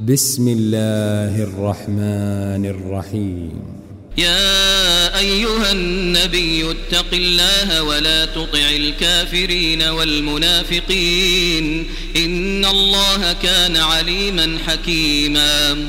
بسم الله الرحمن الرحيم يا أيها النبي اتق الله ولا تطع الكافرين والمنافقين إن الله كان عليما حكيما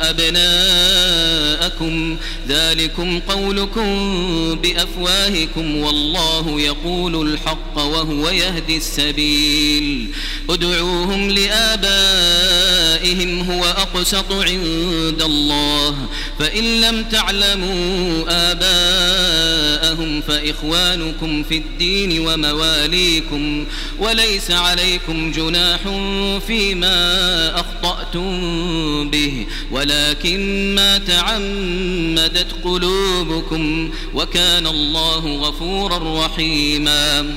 أبناءكم. ذلكم قولكم بأفواهكم والله يقول الحق وهو يهدي السبيل. ادعوهم لآبائهم هو أقسط عند الله. فإن لم تعلموا آباءهم فإخوانكم في الدين ومواليكم وليس عليكم جناح فيما أخطأتم به ولكن ما تعمدت قلوبكم وكان الله غفورا رحيما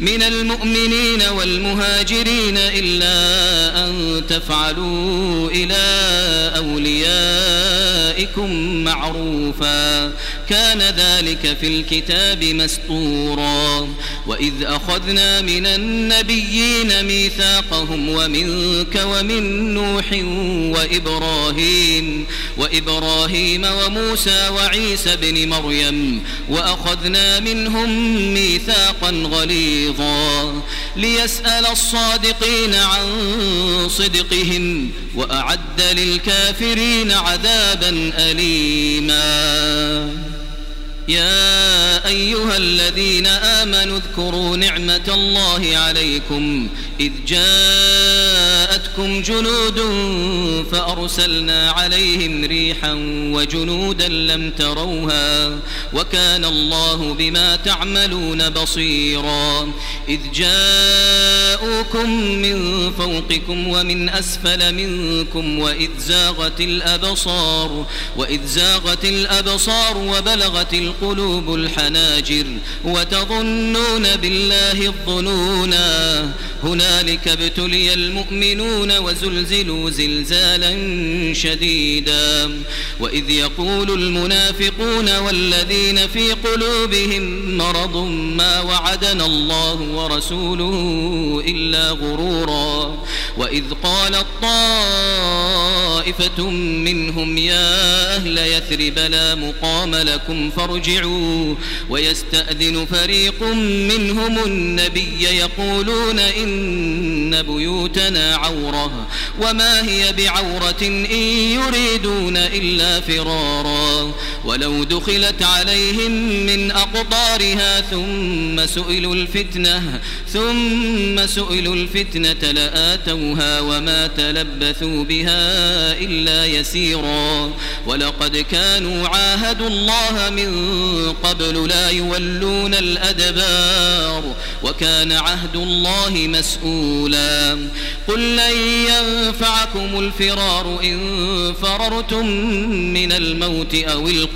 من المؤمنين والمهاجرين إلا أن تفعلوا إلى أوليائكم معروفا. كان ذلك في الكتاب مسطورا. وإذ أخذنا من النبيين ميثاقهم ومنك ومن نوح وإبراهيم وإبراهيم وموسى وعيسى بن مريم وأخذنا منهم ميثاقا غليظا. ليسأل الصادقين عن صدقهم وأعد للكافرين عذابا أليما. يا أيها الذين آمنوا اذكروا نعمة الله عليكم إذ جاءتكم جنود فأرسلنا عليهم ريحا وجنودا لم تروها وكان الله بما تعملون بصيرا. إذ جاءوكم من فوقكم ومن أسفل منكم وإذ زاغت الأبصار وإذ زاغت الأبصار وبلغت القلوب الحناجر وتظنون بالله الظنونا هنالك ابتلي المؤمنون وزلزلوا زلزالا شديدا. وإذ يقول المنافقون والذين في قلوبهم مرض ما وعدنا الله ورسوله إلا غرورا. وإذ قالت طائفة منهم يا أهل يثرب لا مقام لكم فارجعوا. ويستأذن فريق منهم النبي يقولون إن بيوتنا عورة وما هي بعورة إن يريدون إلا فرارا ولو دخلت عليهم من أقطارها ثم سئلوا الفتنة ثم سئلوا الفتنة لآتوها وما تلبثوا بها إلا يسيرا. ولقد كانوا عاهدوا الله من قبل لا يولون الأدبار وكان عهد الله مسؤولا. قل لن ينفعكم الفرار إن فررتم من الموت أو القتل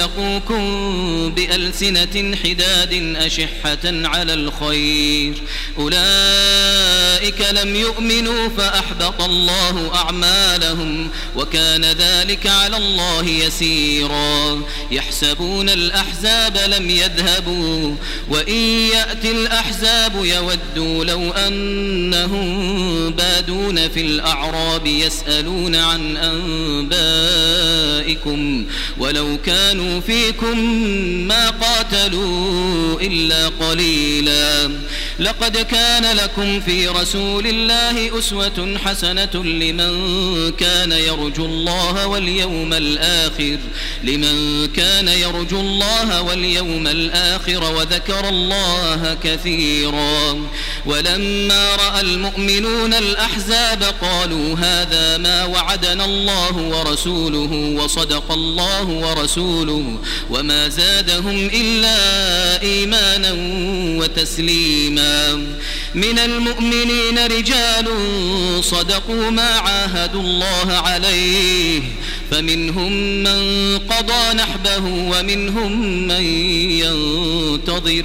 سلقوكم بألسنة حداد أشحة على الخير. أولئك لم يؤمنوا فأحبط الله أعمالهم وكان ذلك على الله يسيرا. يحسبون الأحزاب لم يذهبوا وإن يأتي الأحزاب يودوا لو أنهم بادون في الأعراب يسألون عن أنبائكم ولو كانوا فيكم ما قاتلوا إلا قليلا. لقد كان لكم في رسول الله أسوة حسنة لمن كان يرجو الله واليوم الآخر لمن كان يرجو الله واليوم الآخر وذكر الله كثيرا. ولما رأى المؤمنون الأحزاب قالوا هذا ما وعدنا الله ورسوله وصدق الله ورسوله وما زادهم إلا إيمانا وتسليما. من المؤمنين رجال صدقوا ما عاهدوا الله عليه. فمنهم من قضى نحبه ومنهم من ينتظر.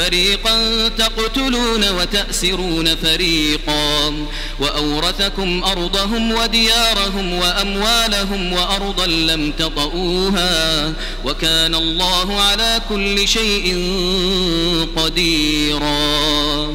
فريقا تقتلون وتأسرون فريقا وأورثكم أرضهم وديارهم وأموالهم وأرضا لم تطئوها وكان الله على كل شيء قديرا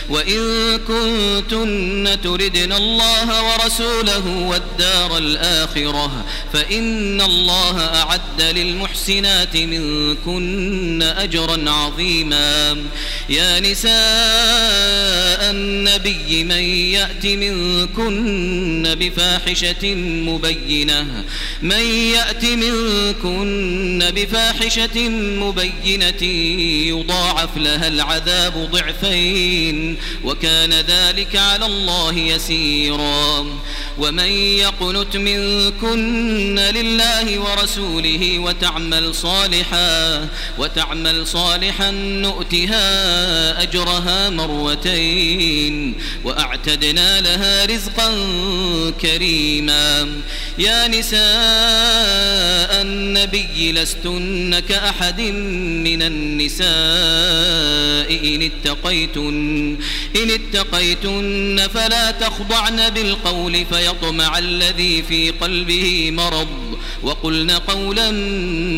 وإن كنتن تردن الله ورسوله والدار الآخرة فإن الله أعد للمحسنات منكن أجرا عظيما. يا نساء النبي من يأت منكن بفاحشة مبينة من يأت منكن بفاحشة مبينة يضاعف لها العذاب ضعفين وكان ذلك على الله يسيرا. ومن يقنت منكن لله ورسوله وتعمل صالحا وتعمل صالحا نؤتها أجرها مرتين وأعتدنا لها رزقا كريما يا نساء النبي لستن كأحد من النساء إن اتقيتن إن اتقيتن فلا تخضعن بالقول فيطمع الذي في قلبه مرض. وقلن قولا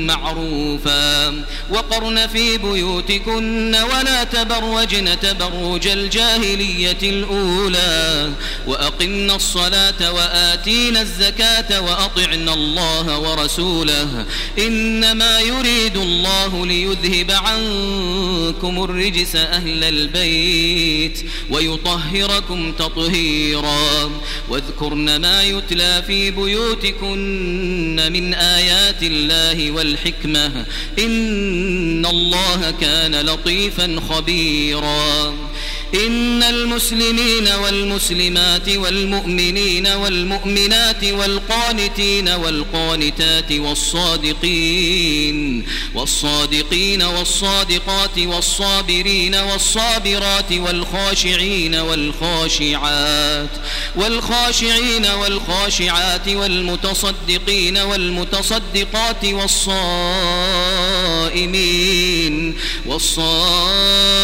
معروفا وقرن في بيوتكن ولا تبرجن تبرج الجاهلية الأولى وأقمن الصلاة وآتينا الزكاة وأطعنا الله ورسوله إنما يريد الله ليذهب عنكم الرجس أهل البيت ويطهركم تطهيرا واذكرن ما يتلى في بيوتكن من آيات الله والحكمة إن الله كان لطيفا خبيرا إن المسلمين والمسلمات والمؤمنين والمؤمنات والقانتين والقانتات والصادقين والصادقين والصادقات والصابرين والصابرات والخاشعين والخاشعات والخاشعين والخاشعات والمتصدقين والمتصدقات والصائمين والصائمين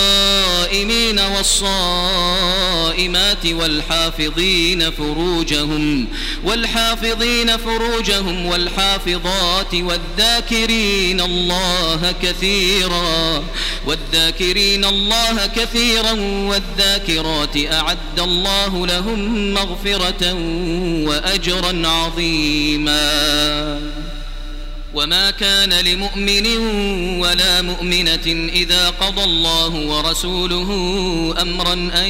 والصائمين والصائمات والحافظين فروجهم والحافظين فروجهم والحافظات والذاكرين الله كثيرا والذاكرين الله كثيرا والذاكرات أعد الله لهم مغفرة وأجرا عظيما. وما كان لمؤمن ولا مؤمنة إذا قضى الله ورسوله أمرا أن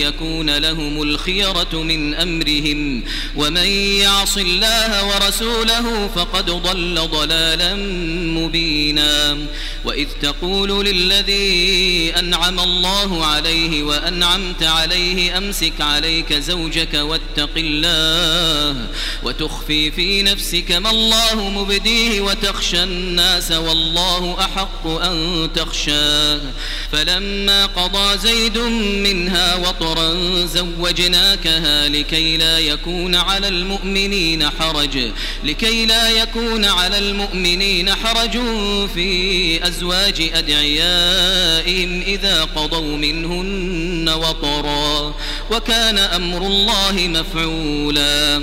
يكون لهم الخيرة من أمرهم ومن يعص الله ورسوله فقد ضل ضلالا مبينا وإذ تقول للذي أنعم الله عليه وأنعمت عليه أمسك عليك زوجك واتق الله وتخفي في نفسك ما الله مبديه وتخشى الناس والله أحق أن تخشاه. فلما قضى زيد منها وطرا زوجناكها لكي لا يكون على المؤمنين حرج. لكي لا يكون على المؤمنين حرج في أزواج أدعيائهم إذا قضوا منهن وطرا. وكان أمر الله مفعولا.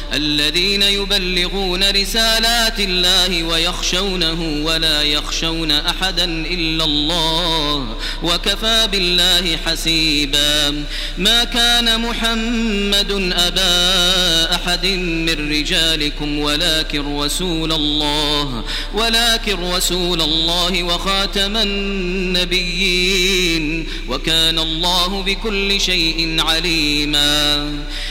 الذين يبلغون رسالات الله ويخشونه ولا يخشون أحدا إلا الله وكفى بالله حسيبا. ما كان محمد أبا أحد من رجالكم ولكن رسول الله ولكن رسول الله وخاتم النبيين وكان الله بكل شيء عليما.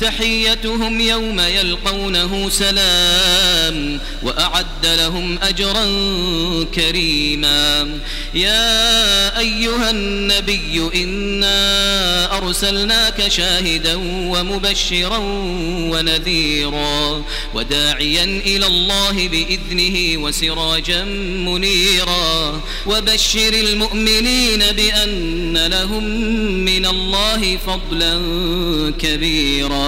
تحيتهم يوم يلقونه سلام وأعد لهم أجرا كريما. يا أيها النبي إنا أرسلناك شاهدا ومبشرا ونذيرا وداعيا إلى الله بإذنه وسراجا منيرا. وبشر المؤمنين بأن لهم من الله فضلا كبيرا.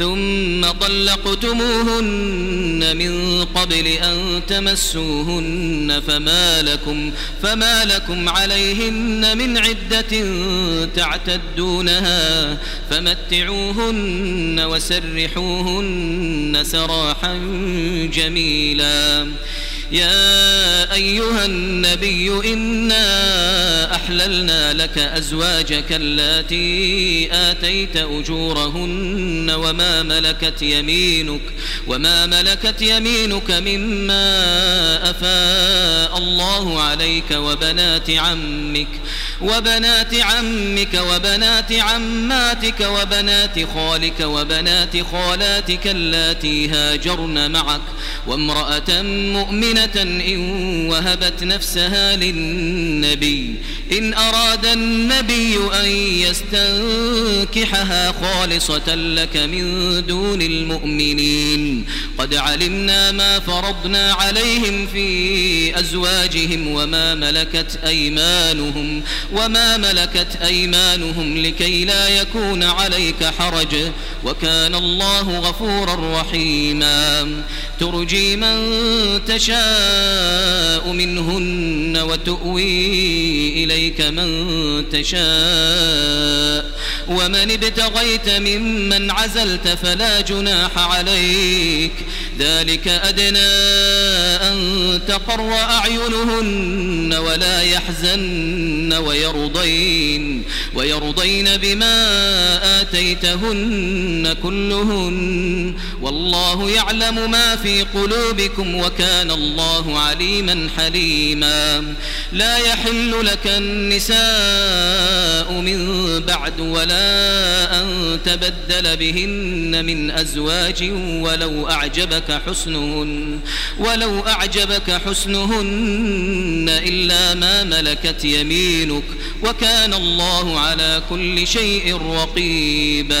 ثم طلقتموهن من قبل أن تمسوهن فما لكم فما لكم عليهن من عدة تعتدونها فمتعوهن وسرحوهن سراحا جميلا. يا أيها النبي إنا أحللنا لك أزواجك التي آتيت أجورهن وما ملكت يمينك وما ملكت يمينك مما أفاء الله عليك وبنات عمك وبنات عمك وبنات عماتك وبنات خالك وبنات خالاتك اللاتي هاجرن معك وامرأة مؤمنة إن وهبت نفسها للنبي. إن أراد النبي أن يستنكحها خالصة لك من دون المؤمنين. قد علمنا ما فرضنا عليهم في أزواجهم وما ملكت أيمانهم وما ملكت أيمانهم لكي لا يكون عليك حرج. وكان الله غفورا رحيما. ترجي من تشاء منهن وتؤوي إليك من تشاء. ومن ابتغيت ممن عزلت فلا جناح عليك. ذلك أدنى أن تقر أعينهن ولا يحزن ويرضين ويرضين بما آتيتهن كلهن. والله يعلم ما في قلوبكم وكان الله عليما حليما. لا يحل لك النساء من بعد ولا أن تبدل بهن من أزواج ولو أعجبك حسنهن ولو أعجبك حسنهن إلا ما ملكت يمينك وكان الله على كل شيء رقيباً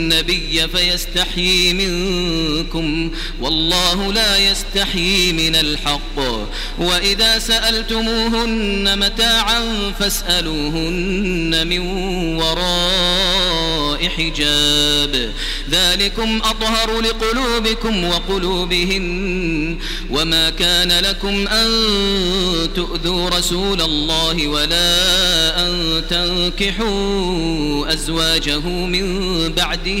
النبي فيستحيي منكم. والله لا يستحيي من الحق. وإذا سألتموهن متاعا فاسألوهن من وراء حجاب. ذلكم أطهر لقلوبكم وقلوبهن. وما كان لكم أن تؤذوا رسول الله ولا أن تنكحوا أزواجه من بعده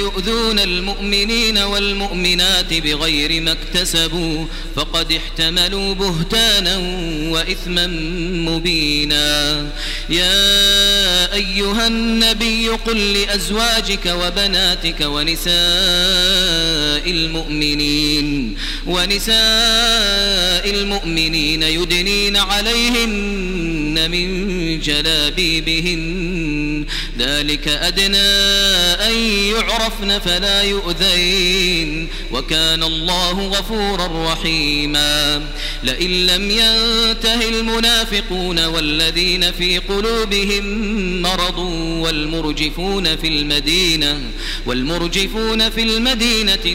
يؤذون المؤمنين والمؤمنات بغير ما اكتسبوا فقد احتملوا بهتانا وإثما مبينا. يا أيها النبي قل لأزواجك وبناتك ونساء المؤمنين ونساء المؤمنين يدنين من جلابيبهن. ذلك أدنى أن يعرفن فلا يؤذين. وكان الله غفورا رحيما. لئن لم ينته المنافقون والذين في قلوبهم مرض والمرجفون في المدينة والمرجفون في المدينة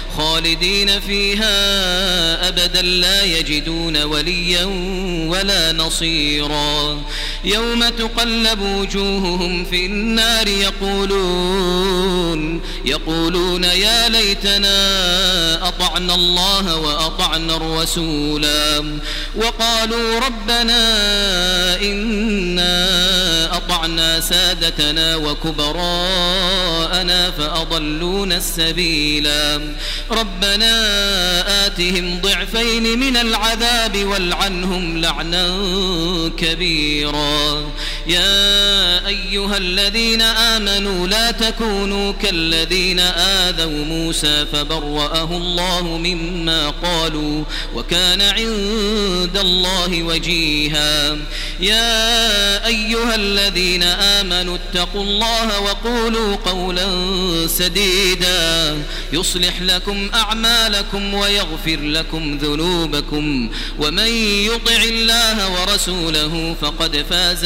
خالدين فيها أبدا لا يجدون وليا ولا نصيرا. يوم تقلب وجوههم في النار يقولون يقولون يا ليتنا أطعنا الله وأطعنا الرسولا. وقالوا ربنا إنا أطعنا سادتنا وكبراءنا فأضلونا السبيلا ربنا آتهم ضعفين من العذاب والعنهم لعنا كبيرا. يا أيها الذين آمنوا لا تكونوا كالذين آذوا موسى فبرأه الله مما قالوا وكان عند الله وجيها. يا أيها الذين آمنوا اتقوا الله وقولوا قولا سديدا. يصلح لكم أعمالكم ويغفر لكم ذنوبكم. ومن يطع الله ورسوله فقد فاز